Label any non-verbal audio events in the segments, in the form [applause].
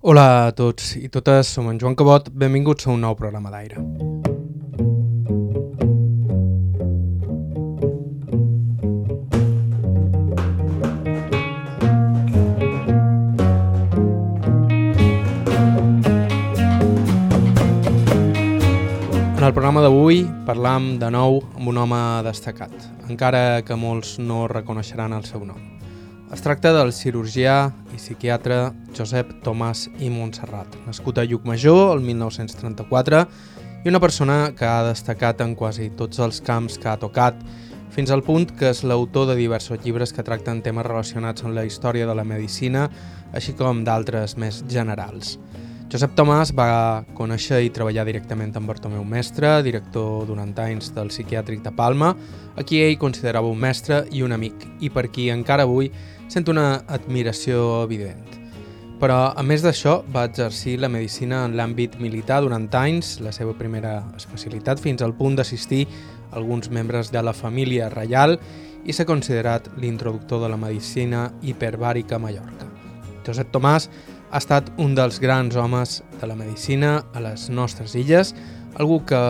Hola a tots i totes, som en Joan Cabot, benvinguts a un nou programa d'aire. En el programa d'avui parlam de nou amb un home destacat, encara que molts no reconeixeran el seu nom. Es tracta del cirurgià i psiquiatre Josep Tomàs i Montserrat, nascut a Llucmajor el 1934 i una persona que ha destacat en quasi tots els camps que ha tocat, fins al punt que és l'autor de diversos llibres que tracten temes relacionats amb la història de la medicina, així com d'altres més generals. Josep Tomàs va conèixer i treballar directament amb Bartomeu Mestre, director durant anys del psiquiàtric de Palma, a qui ell considerava un mestre i un amic, i per qui encara avui sent una admiració evident. Però, a més d'això, va exercir la medicina en l'àmbit militar durant anys, la seva primera especialitat, fins al punt d'assistir alguns membres de la família reial i s'ha considerat l'introductor de la medicina hiperbàrica a Mallorca. Josep Tomàs ha estat un dels grans homes de la medicina a les nostres illes, algú que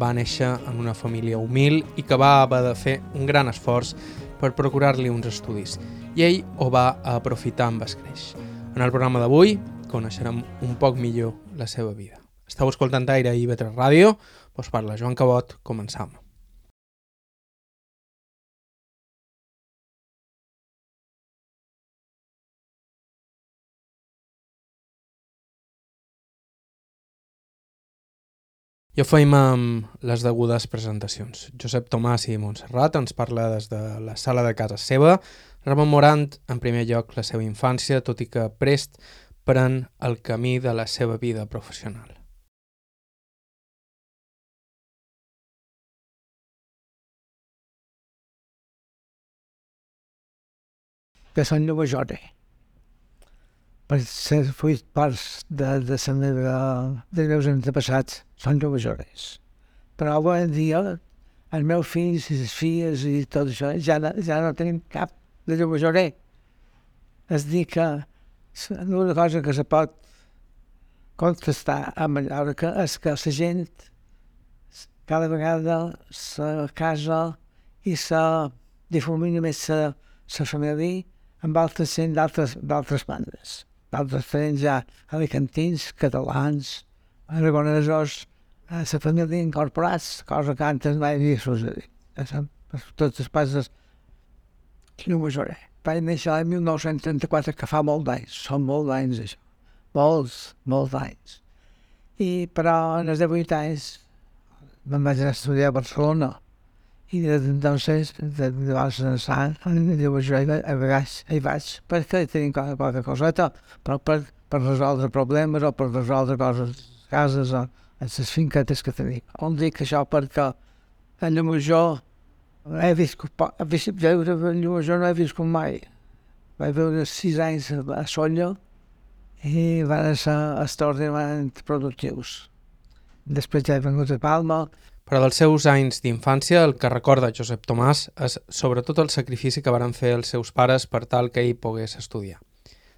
va néixer en una família humil i que va haver de fer un gran esforç per procurar-li uns estudis, i ell ho va aprofitar amb escreix. En el programa d'avui coneixerem un poc millor la seva vida. Estau escoltant Aire i Vetre Ràdio, doncs parla Joan Cabot, començam. Ja feim amb les degudes presentacions. Josep Tomàs i Montserrat ens parla des de la sala de casa seva, rememorant en primer lloc la seva infància, tot i que prest pren el camí de la seva vida professional. Que són Jode per ser fruit parts de, de la meva, dels meus antepassats, són joves Però avui en dia, els meus fills i les filles i tot això, ja, no, ja no tenim cap de jovejorer. És dir que l'única cosa que se pot contestar a Mallorca és que la gent cada vegada se casa i se difumina més la família amb altres gent d'altres bandes d'altres trens ja alicantins, catalans, aragonesos, a la família incorporats, cosa que antes mai havia succeït. Tots els passes no sabré. Vaig néixer l'any 1934, que fa molt d'anys, són molt d'anys això, molts, molts d'anys. I, però, en els 18 anys, me'n vaig anar a estudiar a Barcelona, i desde entonces, desde vas a diu, jo hi, hi, vaig, hi vaig perquè tenim qualque coseta, però per, per resoldre problemes o per resoldre coses, cases o les finquetes que tenim. On dic això perquè a Llumajor he vist, he vist veure a Llumajor no he vist com mai. Vaig veure sis anys a Solla i van ser extraordinàriament productius. Després ja he vengut a Palma, però dels seus anys d'infància, el que recorda Josep Tomàs és sobretot el sacrifici que varen fer els seus pares per tal que ell pogués estudiar.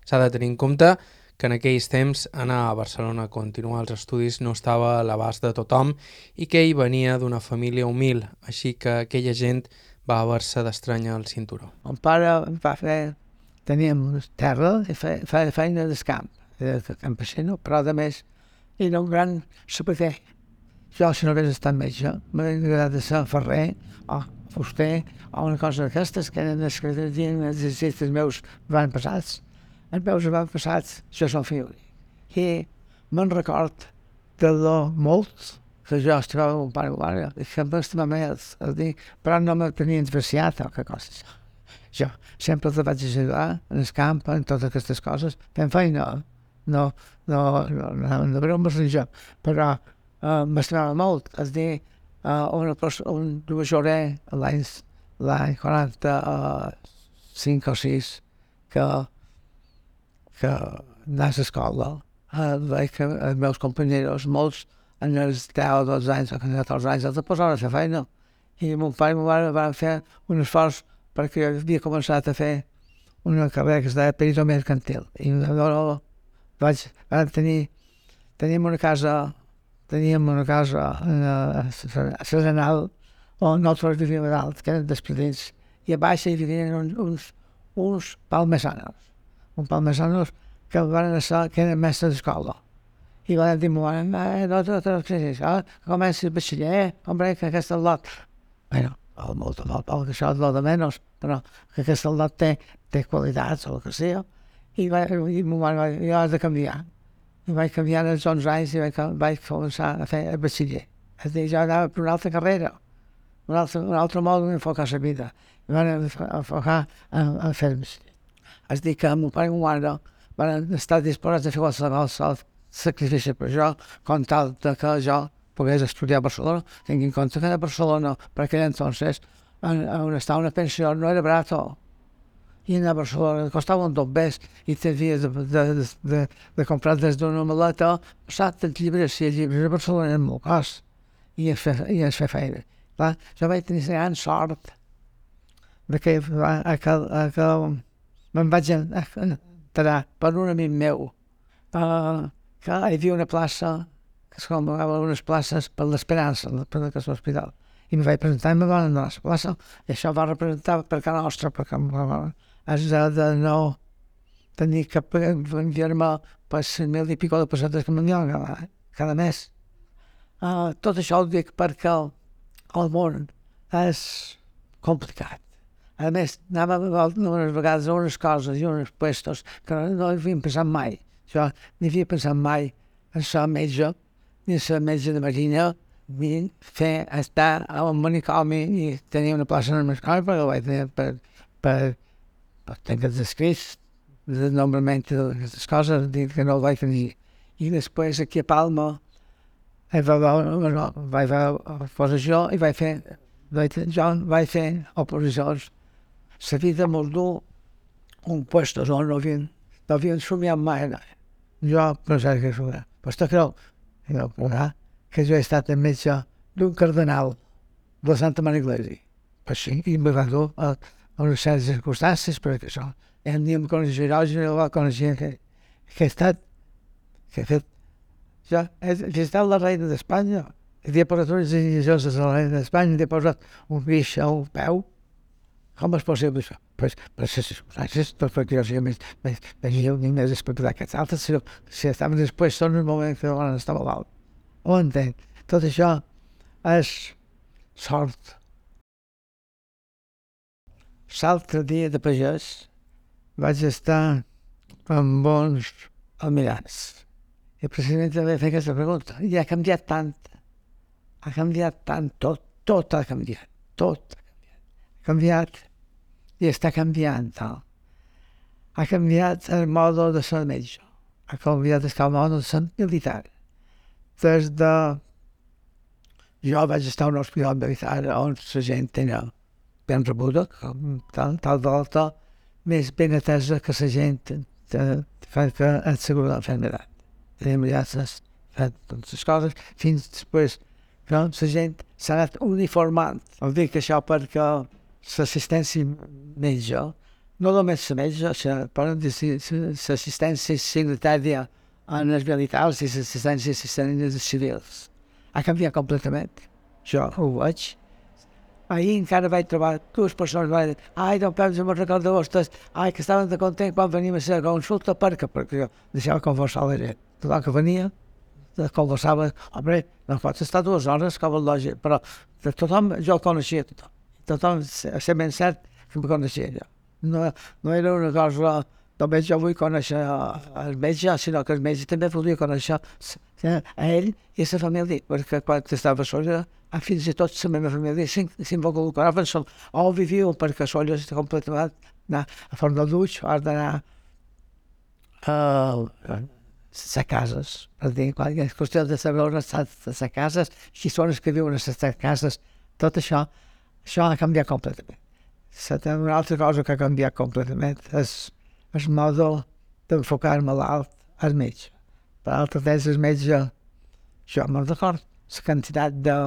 S'ha de tenir en compte que en aquells temps anar a Barcelona a continuar els estudis no estava a l'abast de tothom i que ell venia d'una família humil, així que aquella gent va haver-se d'estranyar el cinturó. El pare va fer... Teníem terra i feia feina del camp, de campesino, però a més era un gran sabater jo, si no hagués estat metge, m'hauria agradat ser ferrer o fuster o una cosa d'aquestes que eren les que tenien els exercicis meus van passats. Els meus van passats, jo som fill. I me'n record de lo molt que jo estimava un pare i mare, i que m'estimava més, és dir, però no me tenia interessiat o que coses. Jo sempre te vaig ajudar en el camp, en totes aquestes coses, fent feina, no, no, no, no, no, no, no, no, però uh, m'estimava molt, és dir, uh, una persona, un jugador l'any l'any 45 o 6 que, que anés a escola, uh, veig que els meus companys, molts en els 10 o 12 anys o 14 anys, els posaven a fer feina. I mon pare i mon mare van fer un esforç perquè havia començat a fer una carrera que es deia perito mercantil. I no, vaig, vaig tenir, teníem una casa, teníem una casa a, a Serenal, on nosaltres vivíem a dalt, que eren despedits, i a baix hi vivien uns, uns, uns palmesanos, uns palmesanos que van ser, que eren mestres d'escola. I van dir, eh, no, no, no, no, comenci el batxiller, hombre, que aquest és lot. Bueno, el molt, molt, el que això és de menys, però que aquest soldat té, té qualitats o el que sigui. I, va, i m'ho van dir, has de canviar. I vaig canviar als 11 anys i vaig, començar a fer el batxiller. És a dir, jo anava per una altra carrera, un altre, un altre mode d'enfocar la vida. I van enfocar a, a fer el batxiller. És dir, que meu pare i ma mare van estar disposats a fer qualsevol sacrifici per jo, com tal que jo pogués estudiar a Barcelona. Tinc en compte que a Barcelona, per aquell entonces, on estava una pensió no era barato. I anar a Barcelona costava un tot més i t'havies de, de, de, de, de comprar des d'una maleta passat els llibres i els llibres a Barcelona eren molt cars i es fer, i es fer feina. Clar, jo vaig tenir gran sort de que, a, que, a, que me'n vaig entrar per un amic meu uh, que hi havia una plaça que es convocava unes places per l'Esperança, per l'Hospital i em vaig presentar i me van donar la plaça i això va representar per casa nostra perquè és de no tenir que enviar-me per 100.000 i pico de pessetes que m'enviaven cada, cada mes. Uh, tot això ho dic perquè el, el món és complicat. A més, anàvem unes vegades a unes coses i uns puestos que no, no havíem pensat mai. Jo ni havia pensat mai en ser metge, ni ser metge de marina, ni fer estar a un manicomi i tenir una plaça en el escola perquè ho vaig tenir per, per, per tenir els escrits normalment aquestes coses dir que no el vaig tenir i després aquí a Palma vaig veure, no, vaig veure oposició i vaig fer vaig, jo vaig fer oposicions la vida molt dur un puesto on no havien, no havien somiat mai jo pensava que això però està creu no, que jo he estat el metge d'un cardenal de Santa Maria Iglesi. Sí, i me va dur a, unes certes circumstàncies, perquè això, un dia em coneixia jo, jo va conèixer que, que he estat, que he fet, jo he visitat la reina d'Espanya, i li he posat unes injeccions de la reina d'Espanya, li he posat un guix a un peu, com és possible això? Pues, per les circumstàncies, tot perquè jo sigui més, més, més lleu ni més espectacular que els altres, si, si estaven després, són els moments que no estava l'alt. Ho entenc. Tot això és sort. L'altre dia de pagès vaig estar amb bons almirants. I precisament també fer aquesta pregunta. I ha canviat tant. Ha canviat tant. Tot, tot ha canviat. Tot ha canviat. Ha canviat i està canviant. Tal. Ha canviat el mode de ser metge. Ha canviat el mode de ser militar des de... Jo vaig estar a un hospital militar on la gent tenia ben rebuda, com tal, volta, més ben atesa que la gent fa que et segura l'enfermedad. Tenim ja les, totes les coses, fins després que la gent s'ha anat uniformant. Dir que això perquè l'assistència metge, no només la metge, l'assistència sanitària en els militars i l'assistència assistents civils. Ha canviat completament. Jo ho veig. Ahir encara vaig trobar dues persones que van dir ai, don Pep, me'n recordo vostès, ai, que estaven de content quan venim a la consulta perquè, perquè jo deixava conversar la gent. Tothom que venia, conversava, home, no pots estar dues hores com el lògic, però de tothom, jo el coneixia tothom. Tothom, ser ben cert, que em coneixia jo. No, no era una cosa només jo vull conèixer el metge, sinó que el metge també volia conèixer a ell i a la família, perquè quan estava sola, fins i tot la meva família s'involucraven, o oh, viviu perquè sola està completament anar a duix, o has d'anar a les cases, per dir, quan és qüestió de saber on estan les cases, qui són els que viuen a les cases, tot això, això ha canviat completament. Una altra cosa que ha canviat completament és el modo d'enfocar el malalt al metge. Per altra vegada el metge, jo molt d'acord, la quantitat de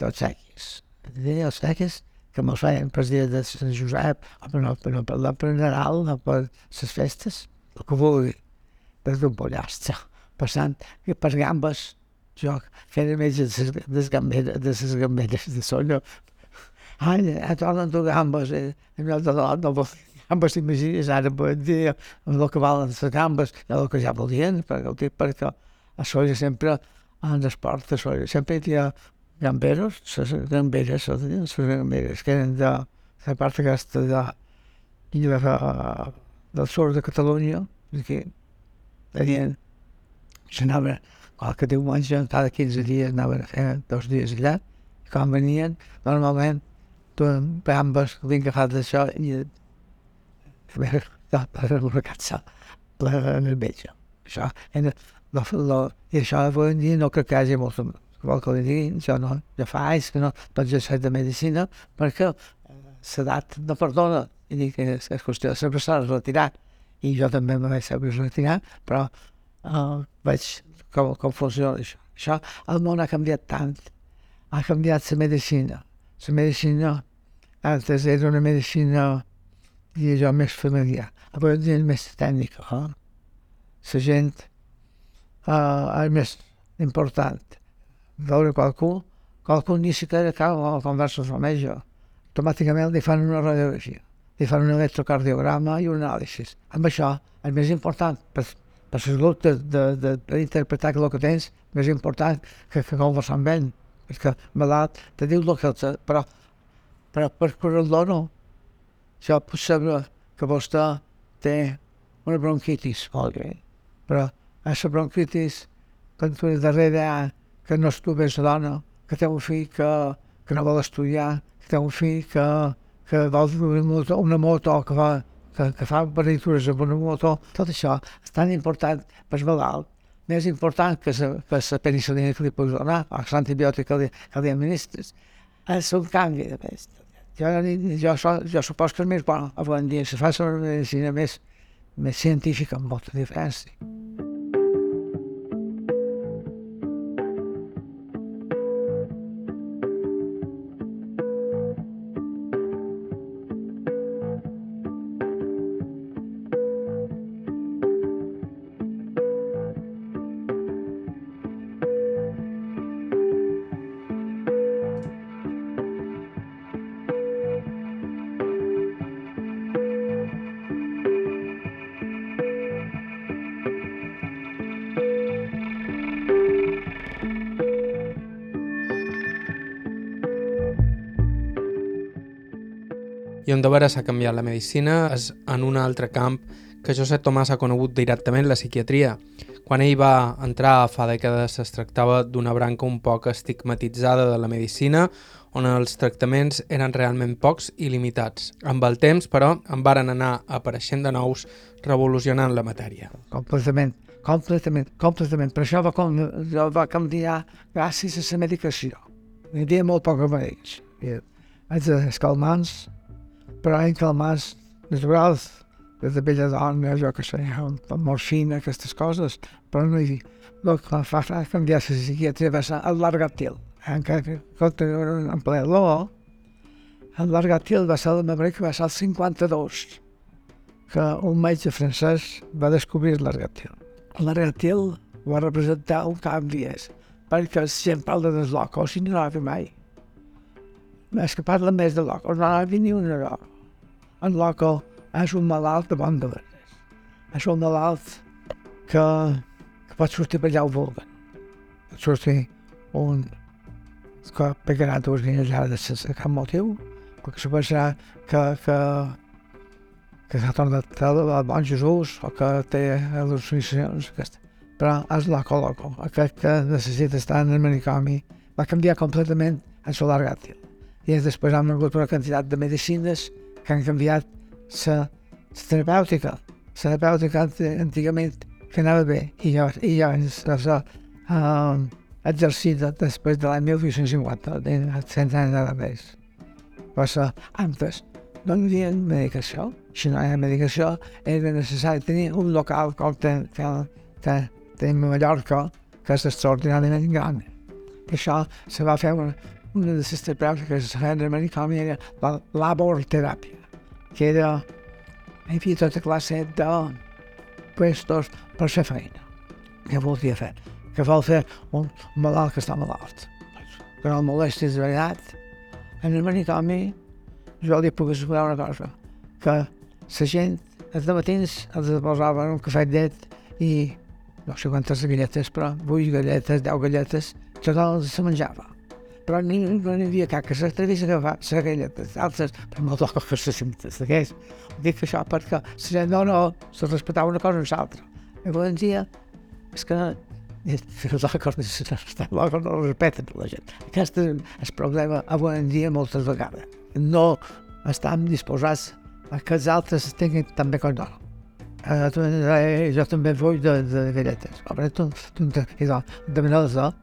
d'obsequis. De obsequis que me'ls feien per dia de Sant Josep, o per no, per no parlar per Nadal, o per les festes, el que vulgui. des d'un pollastre, passant per gambes, jo que era metge de les, gamberes, de les gamberes de solla. Ai, a tornen tu gambes, en lloc de la, no, gambes t'imagines ara dir el que valen les gambes, i el que ja volien, perquè, ho dic perquè a solla sempre en l'esport, a solla, sempre hi ha gamberos, les gamberes, les gamberes, que eren de la part aquesta de, de, de, del sud de Catalunya, que tenien, s'anava qualque diumenge, cada 15 dies anaven a fer dos dies allà, i quan venien, normalment, duen gambes, havien agafat d'això i [laughs] emborcar-se en el metge. Això, en, lo, lo, i això avui en dia no crec que hi hagi molta vol que li diguin, jo no, jo fa anys que no vaig a de medicina perquè l'edat no perdona i dic que és qüestió de sempre s'ha retirat i jo també me vaig saber retirar però uh, veig com, com funciona això. Això, el món ha canviat tant, ha canviat la medicina. La medicina antes era una medicina i jo més familiar, en dia és més tècnica. Eh? La gent uh, és més important veure qualcú, qualcú ni siquiera cau a la conversa amb ella. Automàticament li fan una radiografia, li fan un electrocardiograma i un anàlisi. Amb això, el més important per, per la salut d'interpretar el que tens, més important que, que conversar amb ell, perquè malalt te diu el que però, però per curar-lo no. Pot saber que vostè té una bronquitis, bé, però aquesta bronquitis, quan tu darrere que no estuves dona, que té un fill que, que no vol estudiar, que té un fill que, que vol una moto, una moto que, fa, que, que fa partitures amb una moto, tot això és tan important per malalt, més important que la, que la penicilina que li pots donar, o l'antibiòtic que, li, que li administres. És un canvi de pesta. Jo, jo, jo, jo supos que és més bo avui en dia, se fa medicina més, més científica amb molta diferència. I on de veure s'ha canviat la medicina és en un altre camp que Josep Tomàs ha conegut directament, la psiquiatria. Quan ell va entrar fa dècades es tractava d'una branca un poc estigmatitzada de la medicina, on els tractaments eren realment pocs i limitats. Amb el temps, però, en varen anar apareixent de nous, revolucionant la matèria. Completament, completament, completament. Per això va, va canviar gràcies a la medicació. Hi havia molt poc remeis. Els escalmants, però en calmars naturals, des de bella dona, jo que sé, morfina, aquestes coses, però no hi. El que fa, fa canviar la psiquiatria va ser el largatil. Encara que compte en ple l'O, el largatil va ser el membre que va ser el 52, que un metge francès va descobrir el largatil. El largatil va representar un canvi, perquè si em parla dels locos i no n'hi mai. És que parla més de locos, no havia ni un lloc. En loco és un malalt de bon de És un malalt que, que pot sortir per allà on vulguen. Pot sortir un que pegarà dues de sense cap motiu, perquè se pensarà que, que, que s'ha tornat el bon Jesús o que té al·lucinacions. Aquesta. Però és loco loco, aquest que necessita estar en el manicomi va canviar completament el solar gàtil. I després han hagut una quantitat de medicines que han canviat la terapèutica. La terapèutica antigament que anava bé i jo, i jo la uh, exercida després de l'any 1850, de 100 anys de més. Però antes no hi havia medicació. Si no hi havia medicació, era necessari tenir un local com ten, ten, ten, tenim a Mallorca, que és extraordinàriament gran. Per això se va fer una, una de les terapèutiques que es feien americana era la laborteràpia, que era, hi havia tota classe de puestos per fer feina. Què volia fer? Que vol fer un malalt que està malalt. Que no el molesti de veritat. En el manicomi jo li puc assegurar una cosa, que la gent els matins els posaven un cafè llet i no sé quantes galletes, però 8 galletes, 10 galletes, tothom se menjava però ni, no n'hi havia cap que s'atrevís a agafar les galletes altres, però no toca que se segueix. Dic això perquè la gent no, no, se respectava una cosa l'altra. I en dia és que els acords no no respecten la gent. Aquest és el problema avui en dia moltes vegades. No estem disposats a que els altres tinguin també com nosaltres. Uh, jo també vull de, de galletes. Però tu, tu, tu,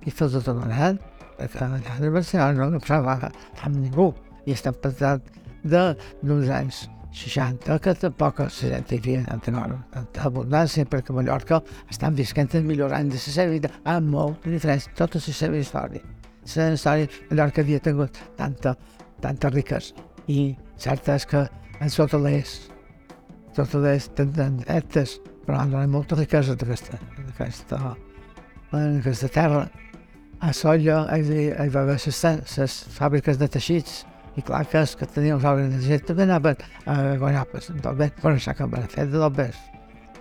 i fes de tot manera de Barcelona no parlava amb ningú i estem parlant d'uns anys 60 que tampoc hi havia tanta, abundància perquè Mallorca estan visquent el millor any de la seva vida amb molt de diferència, tota la seva història. La seva història, Mallorca havia tingut tanta, tanta riquesa i cert és que en sota l'est, sota l'est tenen etes, però han donat molta riquesa d'aquesta, d'aquesta, aquesta terra a Solla hi, hi va haver les fàbriques de teixits i clar que els que tenien fàbriques de teixits també anaven a guanyar tot bé, però van fer de tot.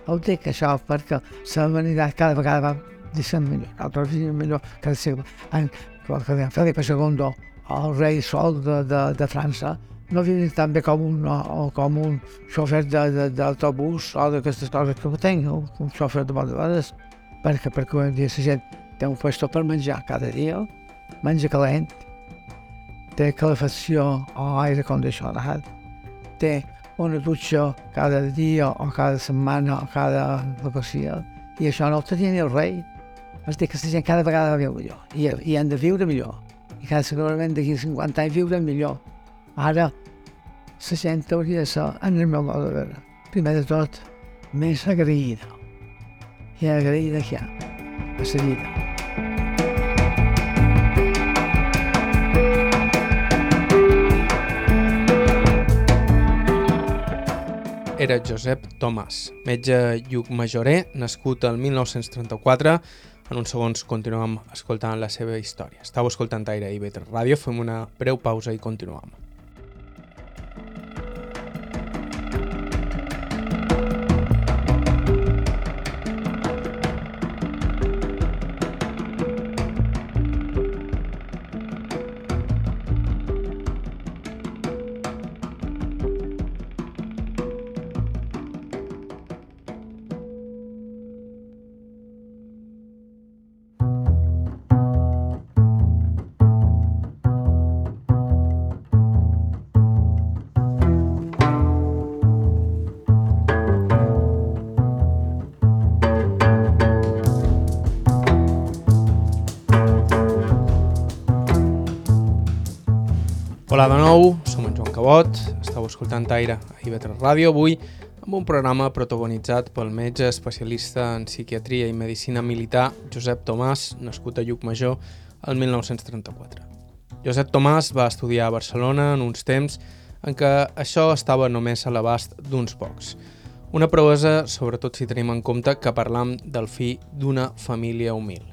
Ho dic això perquè la humanitat cada vegada va dissent millor, altres diuen millor que el segle. En, que deien Felipe II, el rei sol de, de, de França, no vivia tan bé com un, o com un xofer d'autobús o d'aquestes coses que tenc, un xofer de moltes vegades, perquè, perquè ho dia la gent té un puesto per menjar cada dia, menja calent, té calefacció o aire condicionat, té una dutxa cada dia o cada setmana o cada vacació, i això no ho tenia ni el rei. És dir, que la gent cada vegada viu millor, i, i han de viure millor, i cada segurament d'aquí 50 anys viure millor. Ara, la gent hauria de ser, en el meu mode de veure, primer de tot, més agraïda, i agraïda que hi ha a la vida. Era Josep Tomàs, metge lluc majoré, nascut el 1934. En uns segons continuem escoltant la seva història. Estau escoltant Aire i Better Ràdio, fem una breu pausa i continuem. Escoltant Aire a IB3 Ràdio, avui amb un programa protagonitzat pel metge especialista en psiquiatria i medicina militar Josep Tomàs, nascut a Llucmajor el 1934. Josep Tomàs va estudiar a Barcelona en uns temps en què això estava només a l'abast d'uns pocs. Una proesa, sobretot si tenim en compte que parlam del fi d'una família humil.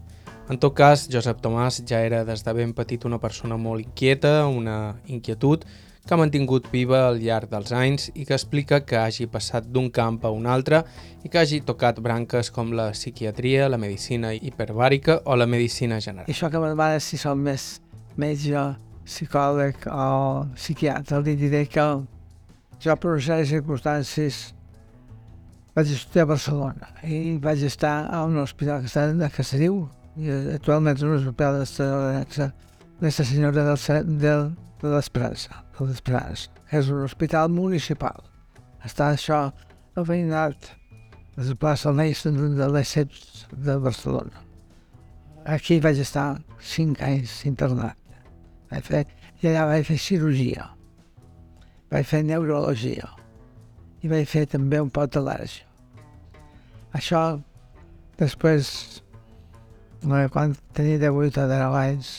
En tot cas, Josep Tomàs ja era des de ben petit una persona molt inquieta, una inquietud que ha mantingut viva al llarg dels anys i que explica que hagi passat d'un camp a un altre i que hagi tocat branques com la psiquiatria, la medicina hiperbàrica o la medicina general. I això que m'agrada si som més metge, psicòleg o psiquiatre, li diré que jo per una sèrie de circumstàncies vaig estudiar a Barcelona i vaig estar a un hospital que està a Casariu, i actualment és un hospital de Nuestra Senyora del, del, de l'Esperança, de l'Esperança. És un hospital municipal. Està això veïnat a la plaça Neixen de l'Eixet de Barcelona. Aquí vaig estar cinc anys internat. Vaig fer, I allà vaig fer cirurgia, vaig fer neurologia i vaig fer també un pot d'al·lèrgia. Això després quan tenia 18 o 10 anys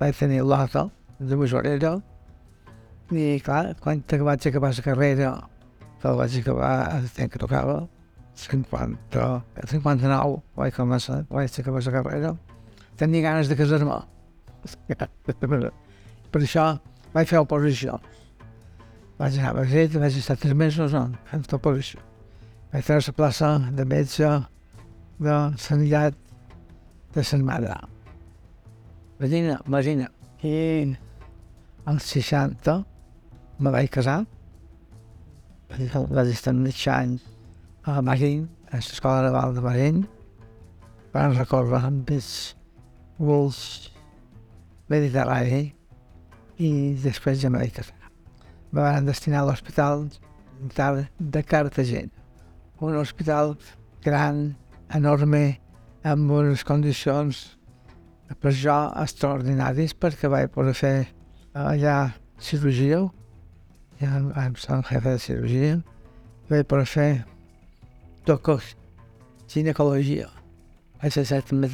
vaig tenir l'hotel de Majorera i clar, quan vaig acabar la carrera que la vaig acabar el temps que tocava 50, 59 vaig començar, vaig acabar la carrera. Tenia ganes de casar-me. [laughs] Per això vaig fer oposició. Vaig anar a Madrid, vaig estar tres mesos on, fent oposició. Vaig treure la plaça de metge de sanitat de Sant Madre. Imagina, imagina. I als 60 me vaig casar. Vaig estar mig any a Marín, a l'escola naval de Marín. Van recórrer amb els vols mediterrani i després ja me vaig casar. Me van destinar a l'hospital de Cartagena, un hospital gran, enorme, amb unes condicions per jo extraordinaris perquè vaig poder fer allà cirurgia, som jefe de cirurgia, vaig poder fer tocos, ginecologia. Vaig ser també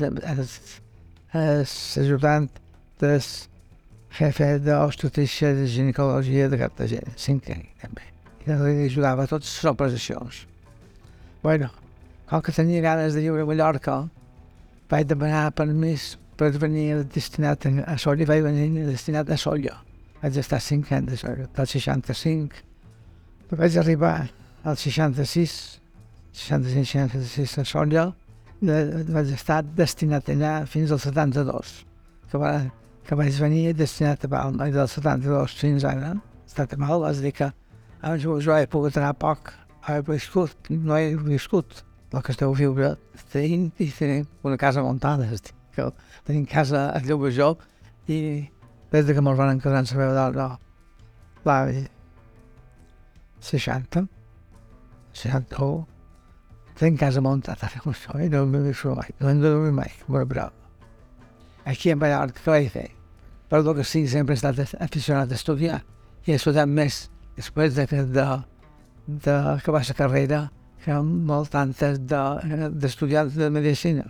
l'ajudant del jefe d'obstetrícia de ginecologia de Cartagena, anys també. I li ajudava a totes les operacions. Bueno, com que tenia ganes de viure a Mallorca, vaig demanar permís per venir destinat a Solla, vaig venir destinat a Solla. Vaig estar cinc anys a Solla, del 65. Vaig arribar al 66, 65-66 a Solla, vaig estar destinat allà fins al 72, que, va, que vaig venir destinat a Palma, i del 72 fins ara, estat mal, és dir que abans jo, he pogut anar poc, he viscut, no he viscut el que esteu viure, tenim, i una casa muntada, és que tenim casa a Llobejó, i des de que me'ls van casar en saber de l'avi 60, 61, tenc casa muntada, fem això, i no m'he vist mai, no hem de dormir mai, molt bravo. Aquí a Mallorca, què vaig fer? Per que sí, sempre he estat aficionat a estudiar, i he estudiat més després de, de, de acabar la carrera que molt tantes d'estudiar de, de medicina.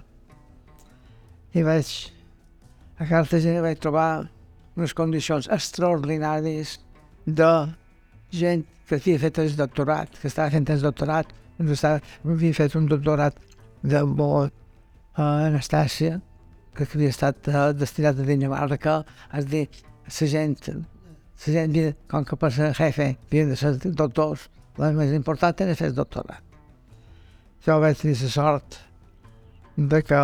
I vaig, a Cartagena vaig trobar unes condicions extraordinàries de gent que havia fet el doctorat, que estava fent el doctorat, doncs estava, havia fet un doctorat de molt a Anastàcia, que havia estat uh, destinat a Dinamarca, és dir, la gent, la gent havia, com que per ser jefe havien de ser doctors, el més important era fer el doctorat. Jo vaig tenir la sort de que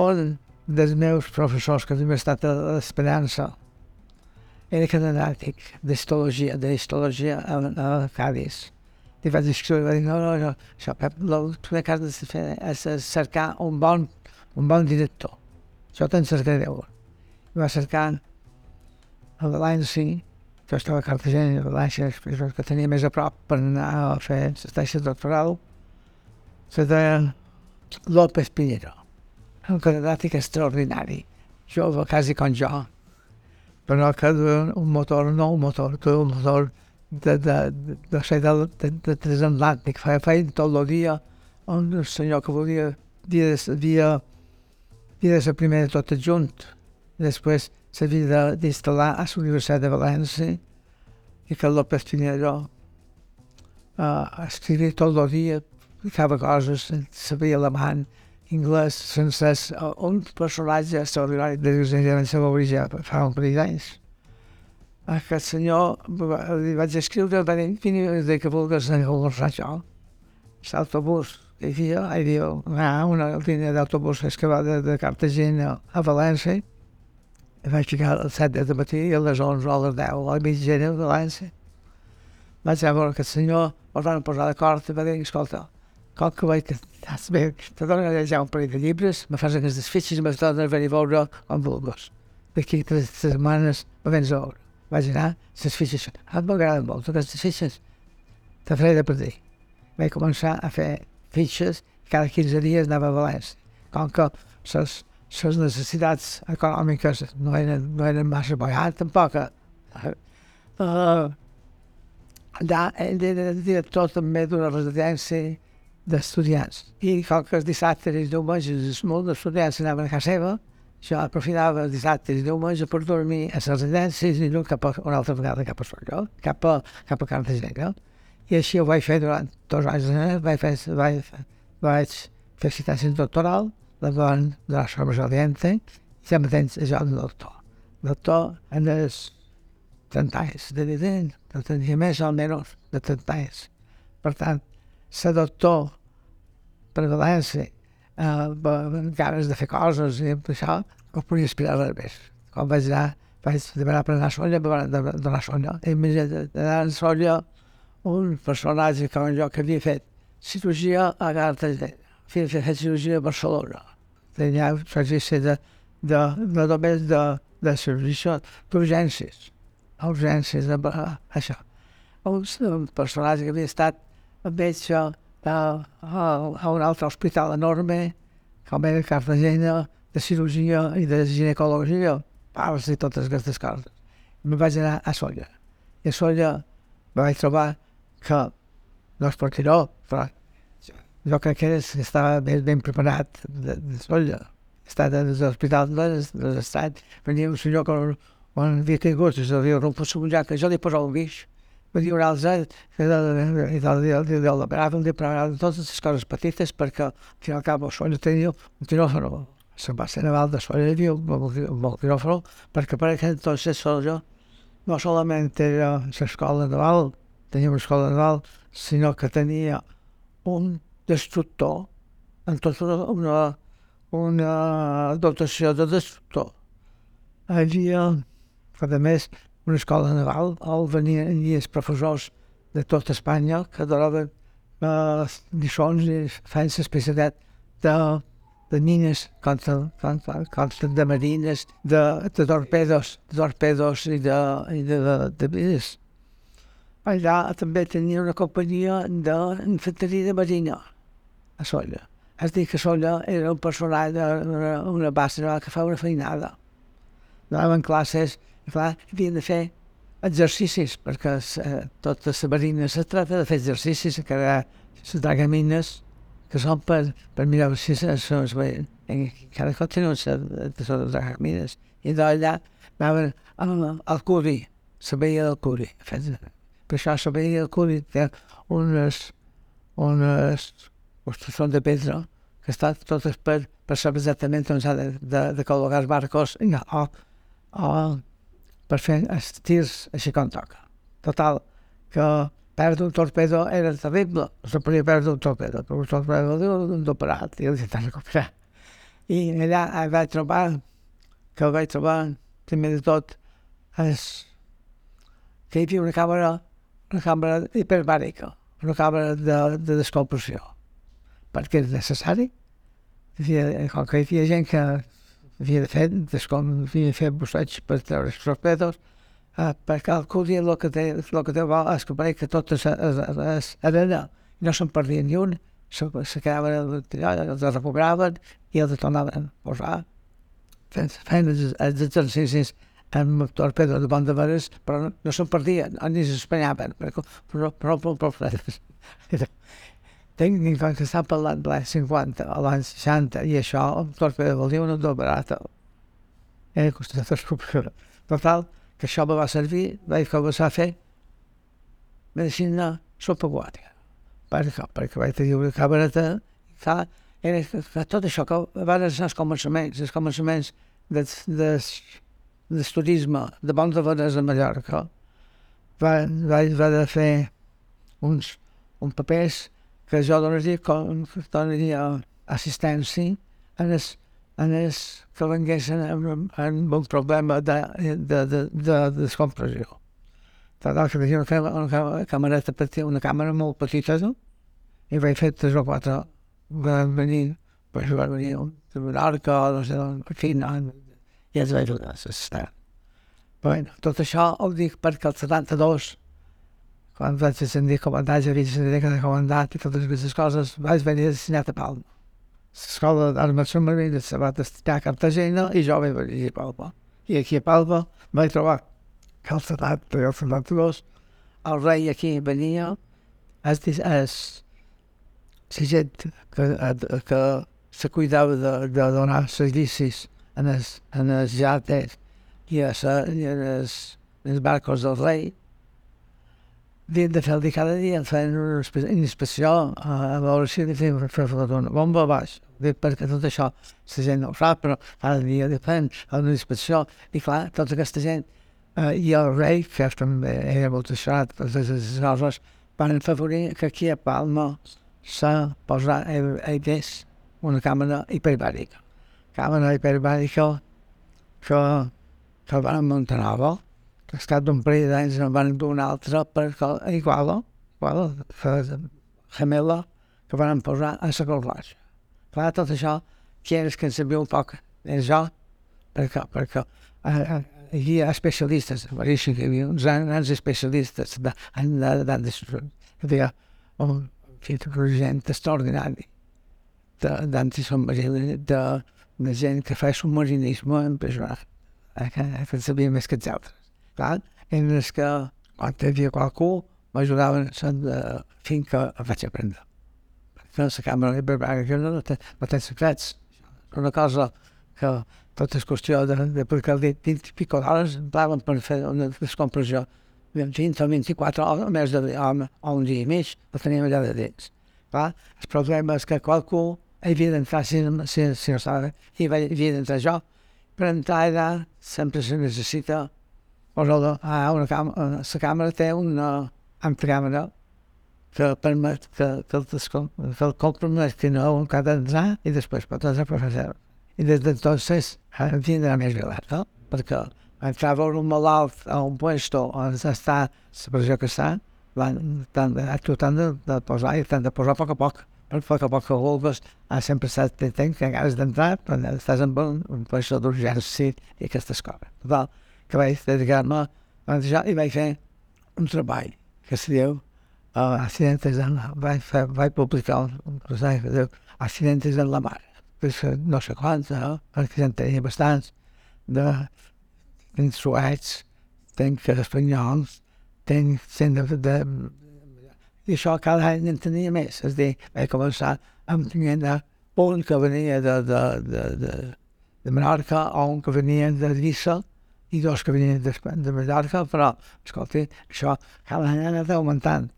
un dels meus professors que havia estat a l'Esperança catedràtic d'histologia, d'histologia a, a Cádiz. I vaig escriure, va dir, no, no, no, això, Pep, el que has de fer és cercar un bon, un bon director. Jo te'n cercaré un. I va cercar a València, jo estava a Cartagena, a València, que tenia més a prop per anar a fer la taixa doctoral, se deia López Pinheiro, un catedràtic extraordinari, jove, quasi com jo, però que un motor, no un motor, un motor de, de, de, de, de, de, transatlàntic, feia, feia tot el dia, un senyor que volia dia, dia, dia de primer de tot junt, després s'havia d'instal·lar a la Universitat de València i que López Pinheiro uh, escrivia tot el dia explicava coses, sabia alemany, anglès, francès, un personatge extraordinari de la origen fa un parell d'anys. Aquest senyor li vaig escriure, va dir, vine de que vulguis almorzar jo. L'autobús hi havia, hi havia una, una línia d'autobús que va de, de Cartagena a València. I vaig ficar a les 7 de matí i a les 11 o a les 10 a la mitjana de València. Vaig a veure aquest senyor, el van posar d'acord i va dir, escolta, com que vaig bé, te dono a llegir un parell de llibres, me fas aquestes fitxes i me dones a venir a veure com vulguis. D'aquí tres setmanes me vens a veure. Vaig anar, les fitxes, ah, m'agraden molt aquestes fitxes, te faré de per dir. Vaig començar a fer fitxes, cada 15 dies anava a València. Com que les, les necessitats econòmiques no eren, no eren massa boiat, tampoc. Uh, allà, ell era director també d'una residència d'estudiants. I com que els dissabtes i els diumenges molts estudiants anaven a casa seva, jo aprofitava els dissabtes i diumenges per dormir a les residències i no cap a una altra vegada cap a Solló, cap a, cap a Cartagena. I així ho vaig fer durant dos anys. Eh? Vaig fer, vaig, vaig fer assistència doctoral, davant de la Sorbes Oriente, i sempre tens això de doctor. Doctor en els 30 anys de vida, no tenia més o menys de 30 anys. Per tant, ser doctor València, eh, amb ganes de fer coses i amb això, no podia aspirar res més. Quan vaig anar, vaig demanar a Solla, per anar a Solla. I d'anar a Solla, un personatge com jo que havia fet cirurgia a Cartagena, havia fet cirurgia a Barcelona. Tenia servici de, de, de només de, de cirurgia d'urgències, urgències, de, això. Un, personatge que havia estat ells a, a, a un altre hospital enorme, com era Cartagena, de cirurgia i de ginecologia, parts i totes aquestes coses. Me vaig anar a Solla. I a Solla me vaig trobar que no es pot no, però jo crec que estava ben, ben preparat de, de Solla. He estat a l'hospital de l'estat, venia un senyor que quan havia caigut, es havia romput un jac, jo li posava un guix, va dir un altre, que l'operaven, li preparaven totes les coses petites perquè al final cap el Solla tenia un quiròfano. Se va ser naval de hi havia un quiròfano, perquè per aquell entonces Solla no solament era l'escola naval, tenia una escola naval, sinó que tenia un destructor en tota una, una dotació de destructor. Hi havia, a més, una escola naval on venien els professors de tot Espanya que donaven eh, lliçons i feien l'especialitat de, de mines contra, contra, contra de marines, de, de torpedos, de torpedos i de, i de, de, de mines allà també tenia una companyia d'infanteria de marina a Solla. És dir, que Solla era un personatge, una, una base que fa una feinada. Anaven classes, clar, havien de fer exercicis, perquè eh, tota la marina se trata de fer exercicis, que era les dragamines, que són per, per mirar si es veien. Encara continuen les dragamines. I d'allà anaven al, al curi, la veia del curi, per això sabia que hi ha unes, unes construccions de pedra que estan totes per, per saber exactament on s'ha de, de, de col·locar els barcos o, o per fer els tirs així com toca. Total, que perdre un torpedo era terrible, se podia perdre un torpedo, però un torpedo d'un operat i el vaig recuperar. I allà vaig trobar, que vaig trobar, primer de tot, és que hi havia una càmera una càmera hiperbàrica, una càmera de, de descompressió, perquè és necessari. Com que hi havia gent que fer, descom, havia de fer busseig per treure els torpedos, eh, perquè el cul el que té, el que té és que pareix que tot és, és, és arena, no se'n perdia ni un, se, se quedaven, els recuperaven i els tornaven a posar fent, fent els, els exercicis amb torpedo de bon de veres, però no, no se'n perdien, ni s'espanyaven, però, però, però, però, però Quan que està parlant de l'any 50 a l'any 60 i això, el torpedo volia una do barata. Era costat superior. Total, que això me va servir, vaig començar a fer medicina subaquàtica. Perquè, perquè vaig tenir una camereta i clar, era que tot això que van ser els començaments, els començaments dels, dels d'estudisme de bons de Bones a Mallorca va, va, va de fer uns, uns papers que jo donaria, com, donaria assistència en els, en els que venguessin amb, amb un problema de, de, de, de, de descompressió. Tal que tenia una, una camereta petita, una càmera molt petita, no? i vaig fer tres o quatre van venir, pues, van venir un, arca, no sé, en fi, no, i els vaig assistir. Bueno, tot això ho dic perquè el 72, quan vaig ascendir comandant, ja havia ascendit de comandat i totes aquestes coses, vaig venir destinat a Palma. L'escola d'armes submarines se va destinar a Cartagena i jo vaig venir a Palma. I aquí a Palma vaig trobar que el 70 i el 72 el rei aquí venia és, és la gent que, que se cuidava de, de donar servicis en els, en els llates i, a sa, i en els, en els barcos del rei havien de el dia cada dia, a, a veure si li feien fer una bomba baix. Dic, perquè tot això la gent no ho sap, però cada dia li feien una inspecció. I clar, tota aquesta gent eh, i el rei, que també era molt deixat, totes les coses, van afavorir que aquí a Palma se posarà el, el una càmera hiperbàrica. Càmera hiperbàrica que, que van muntar nova, que ha estat d'un parell d'anys en van una altra perquè igual, igual, gemela, que van posar a la Corlaja. Clar, tot això, qui eres que en sabia un poc? És jo, perquè, perquè eh, eh, hi havia especialistes, pareixen que hi havia uns grans especialistes de, de, de, de, de, de, un gent extraordinari d'antisubmarini, de, de gent que fa submarinisme en personal, eh, que, que en sabia més que els altres. Clar, en els que quan hi havia qualcú m'ajudaven a la finca a vaig aprendre que la càmera hiperbàrica no, no, té, no té secrets. Una cosa que tot és qüestió de, de perquè el 20 i pico d'hores plaven per fer una descompressió. 20 o 24 hores, o més de home, o un dia i mig, la teníem allà de dins. Clar, el problema és que qualcú havia d'entrar si, si, si no estava, i havia d'entrar jo. Per entrar allà sempre se necessita posar a una càmera, la càmera té una anticàmera que permet que, que, el, que el compromet que no un cada entrar i després pot per fer I des d'entonces em tindrà més vilat, no? Perquè entrar a veure un malalt a un puesto on està la pressió que està, van, tant, tu t'han de, de posar i t'han de posar a poc a poc. Per poc a poc que vulguis, ha sempre estat tenint que has d'entrar, però estàs en un, un puesto d'urgència i aquestes coses. Total, que vaig dedicar-me a i vaig fer un treball que se diu uh, en la, vaig, fer, vaig publicar un rosario que diu accidentes en la mar. Pues, no sé quants, no? perquè en tenia bastants, de, tenc suets, tenc espanyols, tenc gent de, de, i això cada any en tenia més. És a dir, vaig començar amb tenint un que venia de, de, de, de, de Menorca o un que venia de Lliça, i dos que venien de, de Mallorca, però, escolti, això cada any ha anat augmentant.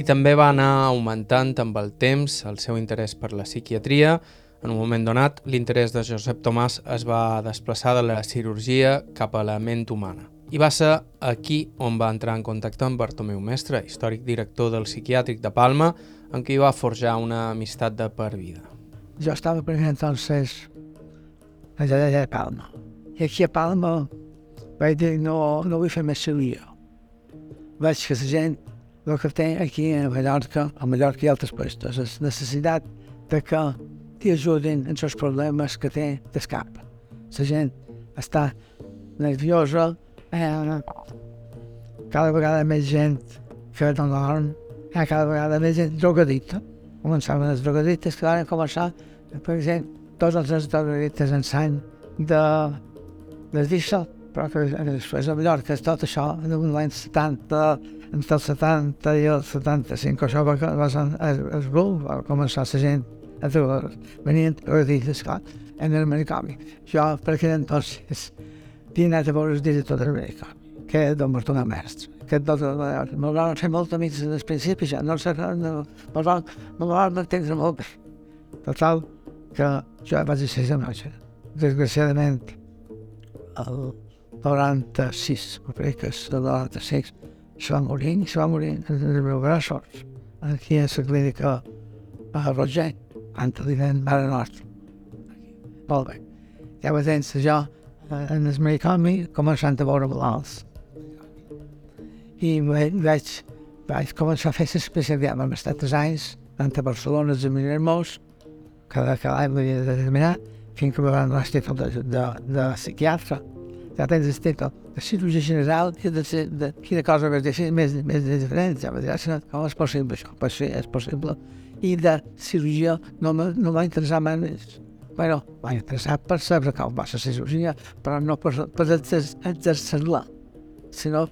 I també va anar augmentant amb el temps el seu interès per la psiquiatria, en un moment donat, l'interès de Josep Tomàs es va desplaçar de la cirurgia cap a la ment humana. I va ser aquí on va entrar en contacte amb Bartomeu Mestre, històric director del psiquiàtric de Palma, amb qui va forjar una amistat de per vida. Jo estava per entonces allà a Palma. I aquí a Palma vaig dir, no, no vull fer més cirurgia. Vaig que la gent, el que té aquí a Mallorca, a Mallorca i altres puestos, és necessitat de que t'hi ajuden en els problemes que té d'escap. La gent està nerviosa, eh, cada vegada més gent que no dorm, ha cada vegada més gent drogadita. Començaven les drogadites que van començar, per exemple, tots els drogadites en sang de, de diesel, però que després a Mallorca tot això en l'any 70, entre el 70 i el 75, això va, va ser el, el va començar la gent Venien rodilles, clar, en el aquell entonces, havia anat a veure el director del manicomi, que és don Bartomeu Mestre. Aquest doctor de Mallorca. Me'l van fer molt amics des del principi, ja no sé, no, me'l van, entendre molt bé. Total, que jo vaig ser de noche. Desgraciadament, el 96, crec que és el 96, se va morir, se va morir en els meus braços, aquí a la clínica a Roger antecedent Mare Nostra. Molt bé. Llavors, jo, en el canvi, començant a veure malalts. I vaig, vaig començar a fer l'especialitat. Vam estar tres anys, tant a Barcelona a Miremos, cada, cada any m'havia de determinar, fins que me van donar el títol de, de, de psiquiatre. Ja tens el títol de cirurgia general i de, de, de quina cosa més, més, més diferent. Ja va dir, com és possible això? Pues sí, és possible i de cirurgia no, no va interessar més. Bueno, va interessar per saber com va ser cirurgia, però no per, per exercer-la, sinó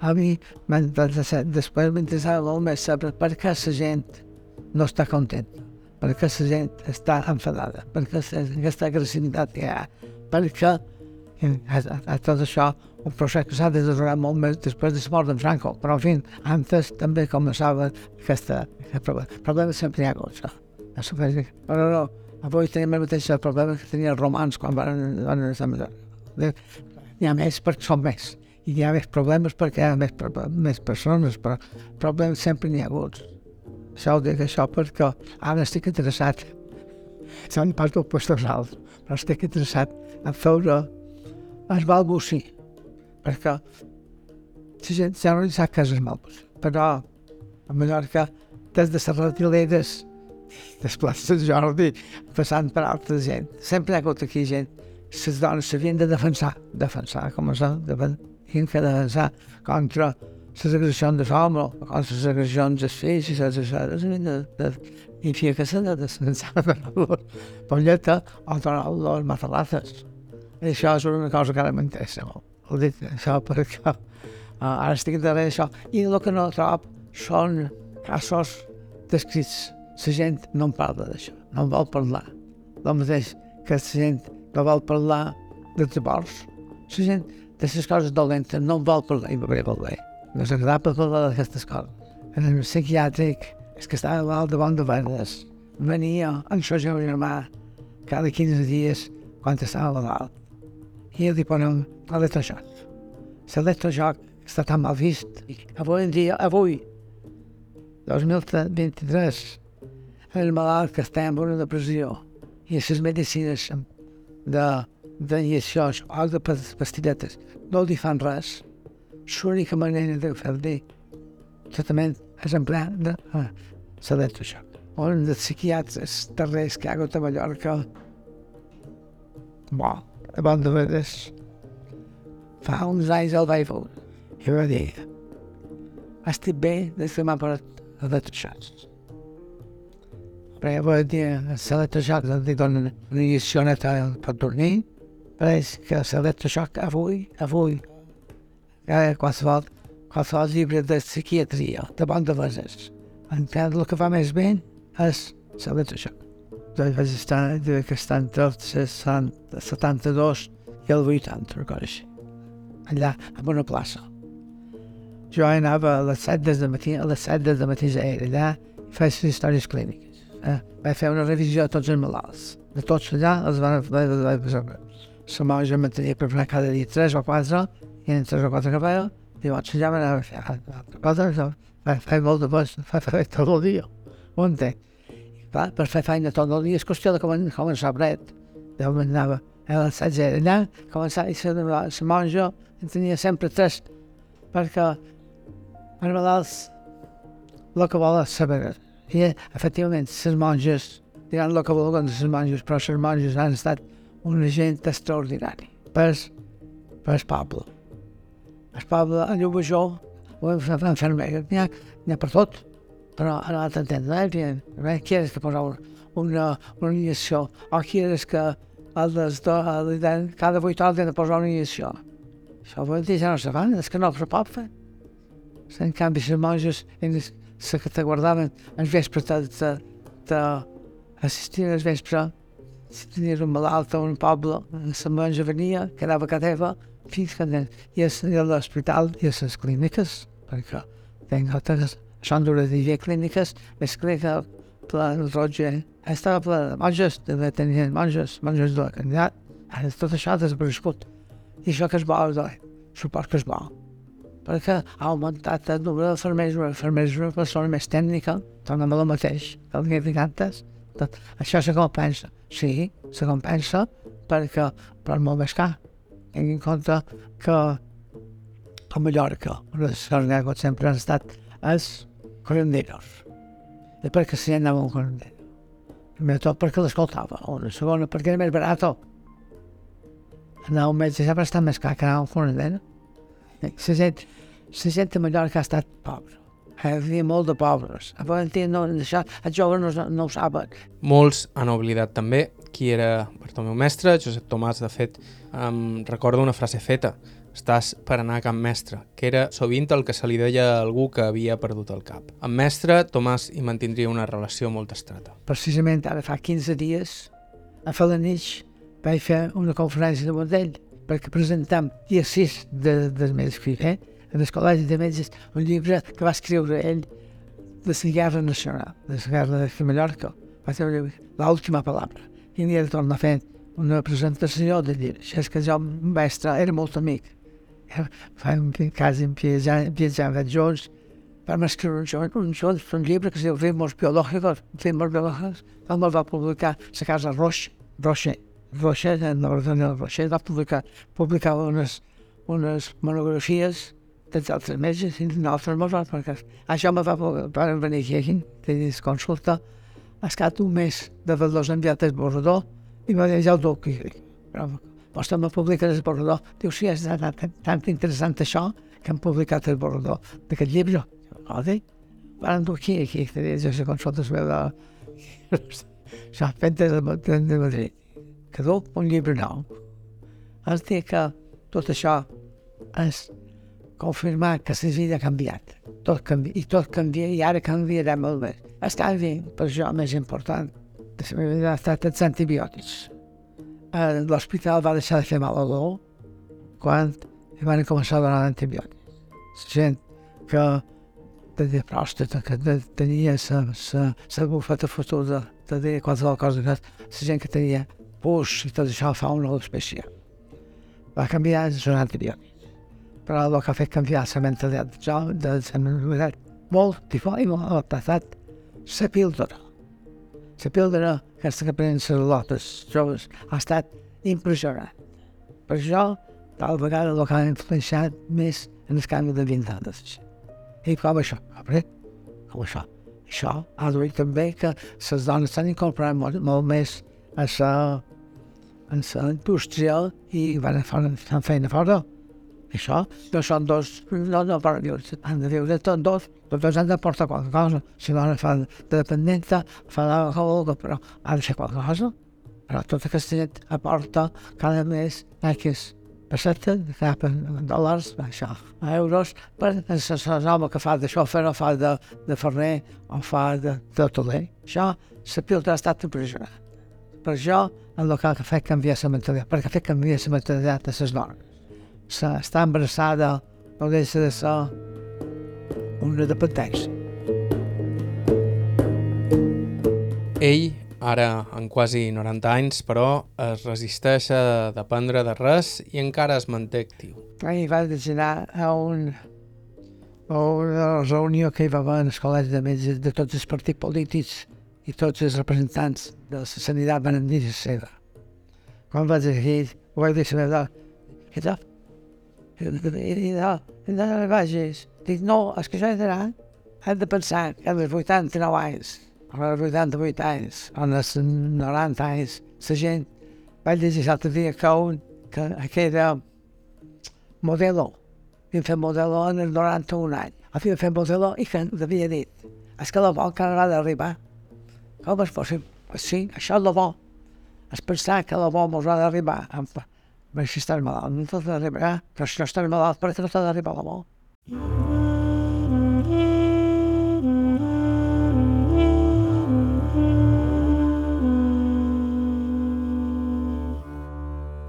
a mi després m'interessava molt més saber per què la gent no està contenta, per què la gent està enfadada, per què aquesta agressivitat que hi ha, perquè a, a, a tot això un procés s'ha desenvolupat molt més després de la mort d'en Franco, però en fi, antes també començava aquesta, aquest problema. Problema sempre hi ha això. Però no, avui tenim el mateix problema que tenia els romans quan van, van estar millor. N'hi ha més perquè són més i hi ha més problemes perquè hi ha més, més persones, però problemes sempre n'hi ha hagut. Això ho dic això perquè ara estic interessat, són pas del puestos alts, però estic interessat a veure el balbucí, perquè la gent ja no sap què és el balbucí, però a Mallorca, des de les retileres, des places de Jordi, passant per altra gent, sempre hi ha hagut aquí gent, les dones s'havien de defensar, defensar, com defensar tinc que defensar contra les agressions de l'home, contra les agressions dels fills i les agressions de, de, i fi que s'ha de defensar [laughs] per los polleta o donar los matalazes. I això és una cosa que ara m'interessa molt. Dic això perquè uh, ara estic darrere d'això. I el que no trobo són casos descrits. La gent no en parla d'això, no en vol parlar. El mateix que la gent no vol parlar dels divorts. La gent de les coses dolentes no en vol parlar i va molt bé. No és agradable parlar d'aquestes coses. En el psiquiàtric és que estava mal de bon de verdes. Venia en el seu germà cada 15 dies quan estava malalt. I li ponen l'electrojoc. L'electrojoc està tan mal vist. Avui en dia, avui, 2023, el malalt que està en una depressió i les medicines de d'injeccions o de pastilletes no li fan res, l'única manera de fer-li tractament és emplear de ah, l'electroxoc. Un dels psiquiatres darrers que ha hagut a Mallorca, bo, a bon de veres, fa uns anys el vaig veure i va dir estic bé des que m'ha parat electroxocs. Però ja va dir, l'electroxoc li donen una injecció neta per dormir, Pareix que l'electroxoc avui, avui, eh, qualsevol, qualsevol llibre de psiquiatria, de bon de veses, encara el que fa més bé és l'electroxoc. Doncs vaig estar, diu que està entre els 72 i el 80, una cosa així. Allà, en una plaça. Jo anava a les 7 des de matí, a les 7 des de matí ja era allà i les històries clíniques. Eh? Vaig fer una revisió de tots els malalts. De tots allà els van, van, van, van, van la monja me tenia preparat cada dia tres o quatre, i en tres o quatre que feia, i vaig ensenyar a fer altra cosa, fa, fa molt de bons, fa, fa tot el dia, ho entenc. Per fer feina tot el dia és qüestió de començar bret. De moment anava a les 16 allà, començava i la, la monja en tenia sempre tres, perquè els malalts el que volen saber. I efectivament, les monges diran el que volen les monges, però les monges han estat un gent extraordinari per, per el poble. El poble, a Llubajó, enfermera, n'hi ha, ha per tot, però a l'altre entendre, eh? eh? Quieres que posar una, una injecció, o quieres que el des de, cada vuit hores han de posar una injecció. Això vol dir que no se fan, és que no se pot fer. En canvi, les monges, les que te guardaven els vespres d'assistir als vespres, si tenies un malalt a un poble, la monja venia, quedava a teva, fins que nen. I a l'hospital i a les clíniques, perquè tenc altres, són dues de clíniques, més clínica pla Roger, estava ple de monges, de tenien monges, monges de la candidat, tot això ha desaparegut. I això que és bo, doncs, suport que és bo, perquè ha augmentat el nombre d'infermers, infermers és una persona més tècnica, torna a el mateix, el que cantes, tot. Això se compensa. Sí, se compensa perquè però és molt més car. Tinc en compte que a Mallorca, una de les ha sempre han estat els curanderos. I perquè si anava un curandero. Primer tot perquè l'escoltava. Una segona perquè era més barat. Anar un metge sempre està més car que anar a un. La gent, la gent a Mallorca ha estat pobra hi havia molt de pobres. A Valentín no, això, els joves no, no ho saben. Molts han oblidat també qui era Bartomeu Mestre. Josep Tomàs, de fet, em recorda una frase feta estàs per anar a Can Mestre, que era sovint el que se li deia a algú que havia perdut el cap. Amb Mestre, Tomàs hi mantindria una relació molt estreta. Precisament ara fa 15 dies, a Falanich, vaig fer una conferència de model perquè presentam dia 6 de, del mes que eh? en el Col·legi de Metges un llibre que va escriure ell de la Guerra Nacional, de la Guerra de Mallorca. Va ser l'última paraula. I havia de tornar fer una presentació de llibre. Això és que jo, mestre, era molt amic fa un cas en viatjava junts, vam escriure un joc, un joc, un llibre que es diu Ritmos Biològicos, Ritmos Biològicos, el va publicar la casa Roche, Roche, Roche, en l'ordinador Roche, va publicar, publicar unes, unes monografies dels altres metges i nosaltres mos perquè això me va, van venir aquí, tenies consulta, ha estat un mes de dos enviat el borrador i va dir, ja ho duc, però vostè m'ha publicat el borrador. Diu, sí, és tan, tan interessant això que han publicat el borrador d'aquest llibre. O dir, van dur aquí, aquí, jo sé consultes meu de... [laughs] Això, fet de, de, de Madrid. Que du un llibre nou. És dir que tot això és confirmar que la vida ha canviat. Tot canvia, I tot canvia i ara canviarà molt més. Està bé, per això més important de la meva vida ha estat els antibiòtics l'hospital va deixar de fer mal a l'olor quan van començar a donar antibiòtics. La gent que tenia pròstata, que tenia la bufeta fotuda, dir qualsevol cosa, la gent que tenia pus i tot això fa una especial. Va canviar els antibiòtics. Però el que ha fet canviar la mentalitat jo, de la mentalitat molt tifó i molt passat, la píldora. La píldora aquesta que prenen les lotes joves ha estat impressionant. Per això, tal vegada el que ha influenciat més en el canvi de vintades. I com això? Après, com això? Això ha duit també que les dones s'han incorporat molt, molt més a la, a la indústria i van fer una feina fora. Això no són dos, no, no per viure, han de viure tots dos, tots dos han de portar qualque cosa. Si la dona fa de dependenta, fa de cosa, però ha de ser qualque cosa. Però tota aquesta gent aporta cada mes X pessetes, cap en dòlars, això, a euros, per l'home que fa de xòfer o fa de, de ferrer o fa de, de toler. Això, la pilota ha estat impressionant. Per això, el local que ha fet canviar la mentalitat, perquè ha fet canviar la mentalitat de les dones està embarassada no deixa de ser una dependència. Ell, ara en quasi 90 anys, però es resisteix a dependre de res i encara es manté actiu. Ell va designar a un a una reunió que hi va haver en el col·legi de metges de tots els partits polítics i tots els representants de sanitat van dir seva. Quan vaig aquí, ho vaig dir la meva dona, i, no, no vagis. Dic, no, és que jo he d'anar, hem de pensar que als 89 anys, als 88 anys, als 90 anys, la gent, vaig dir l'altre dia que un, que, que era modelo, havia fet modelo en el 91 any, havia fet modelo i que havia dit, és que la bo encara ha d'arribar. Com és possible? Sí, això és la bo. És pensar que la bo mos ha d'arribar vaig estar malalt, no t'ha d'arribar, però si no estàs malalt, per què no t'ha d'arribar la mort?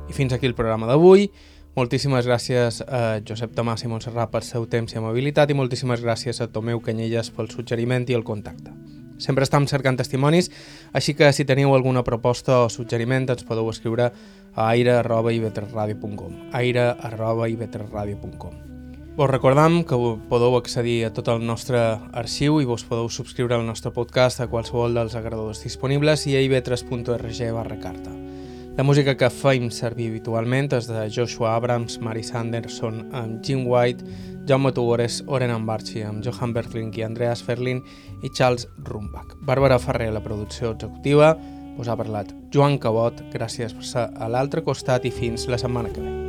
I fins aquí el programa d'avui. Moltíssimes gràcies a Josep Tomàs i Montserrat pel seu temps i amabilitat i moltíssimes gràcies a Tomeu Canyelles pel suggeriment i el contacte. Sempre estem cercant testimonis, així que si teniu alguna proposta o suggeriment ens podeu escriure a aire.ivetresradio.com aire.ivetresradio.com Vos recordam que podeu accedir a tot el nostre arxiu i vos podeu subscriure al nostre podcast a qualsevol dels agradadors disponibles i a ivetres.org barra carta. La música que feim servir habitualment és de Joshua Abrams, Mary Sanderson amb Jim White, Jaume Tugores, Oren Ambarchi amb Johan Bertling i Andreas Ferlin i Charles Rumbach. Bàrbara Ferrer, la producció executiva, us ha parlat Joan Cabot, gràcies per ser a l'altre costat i fins la setmana que ve.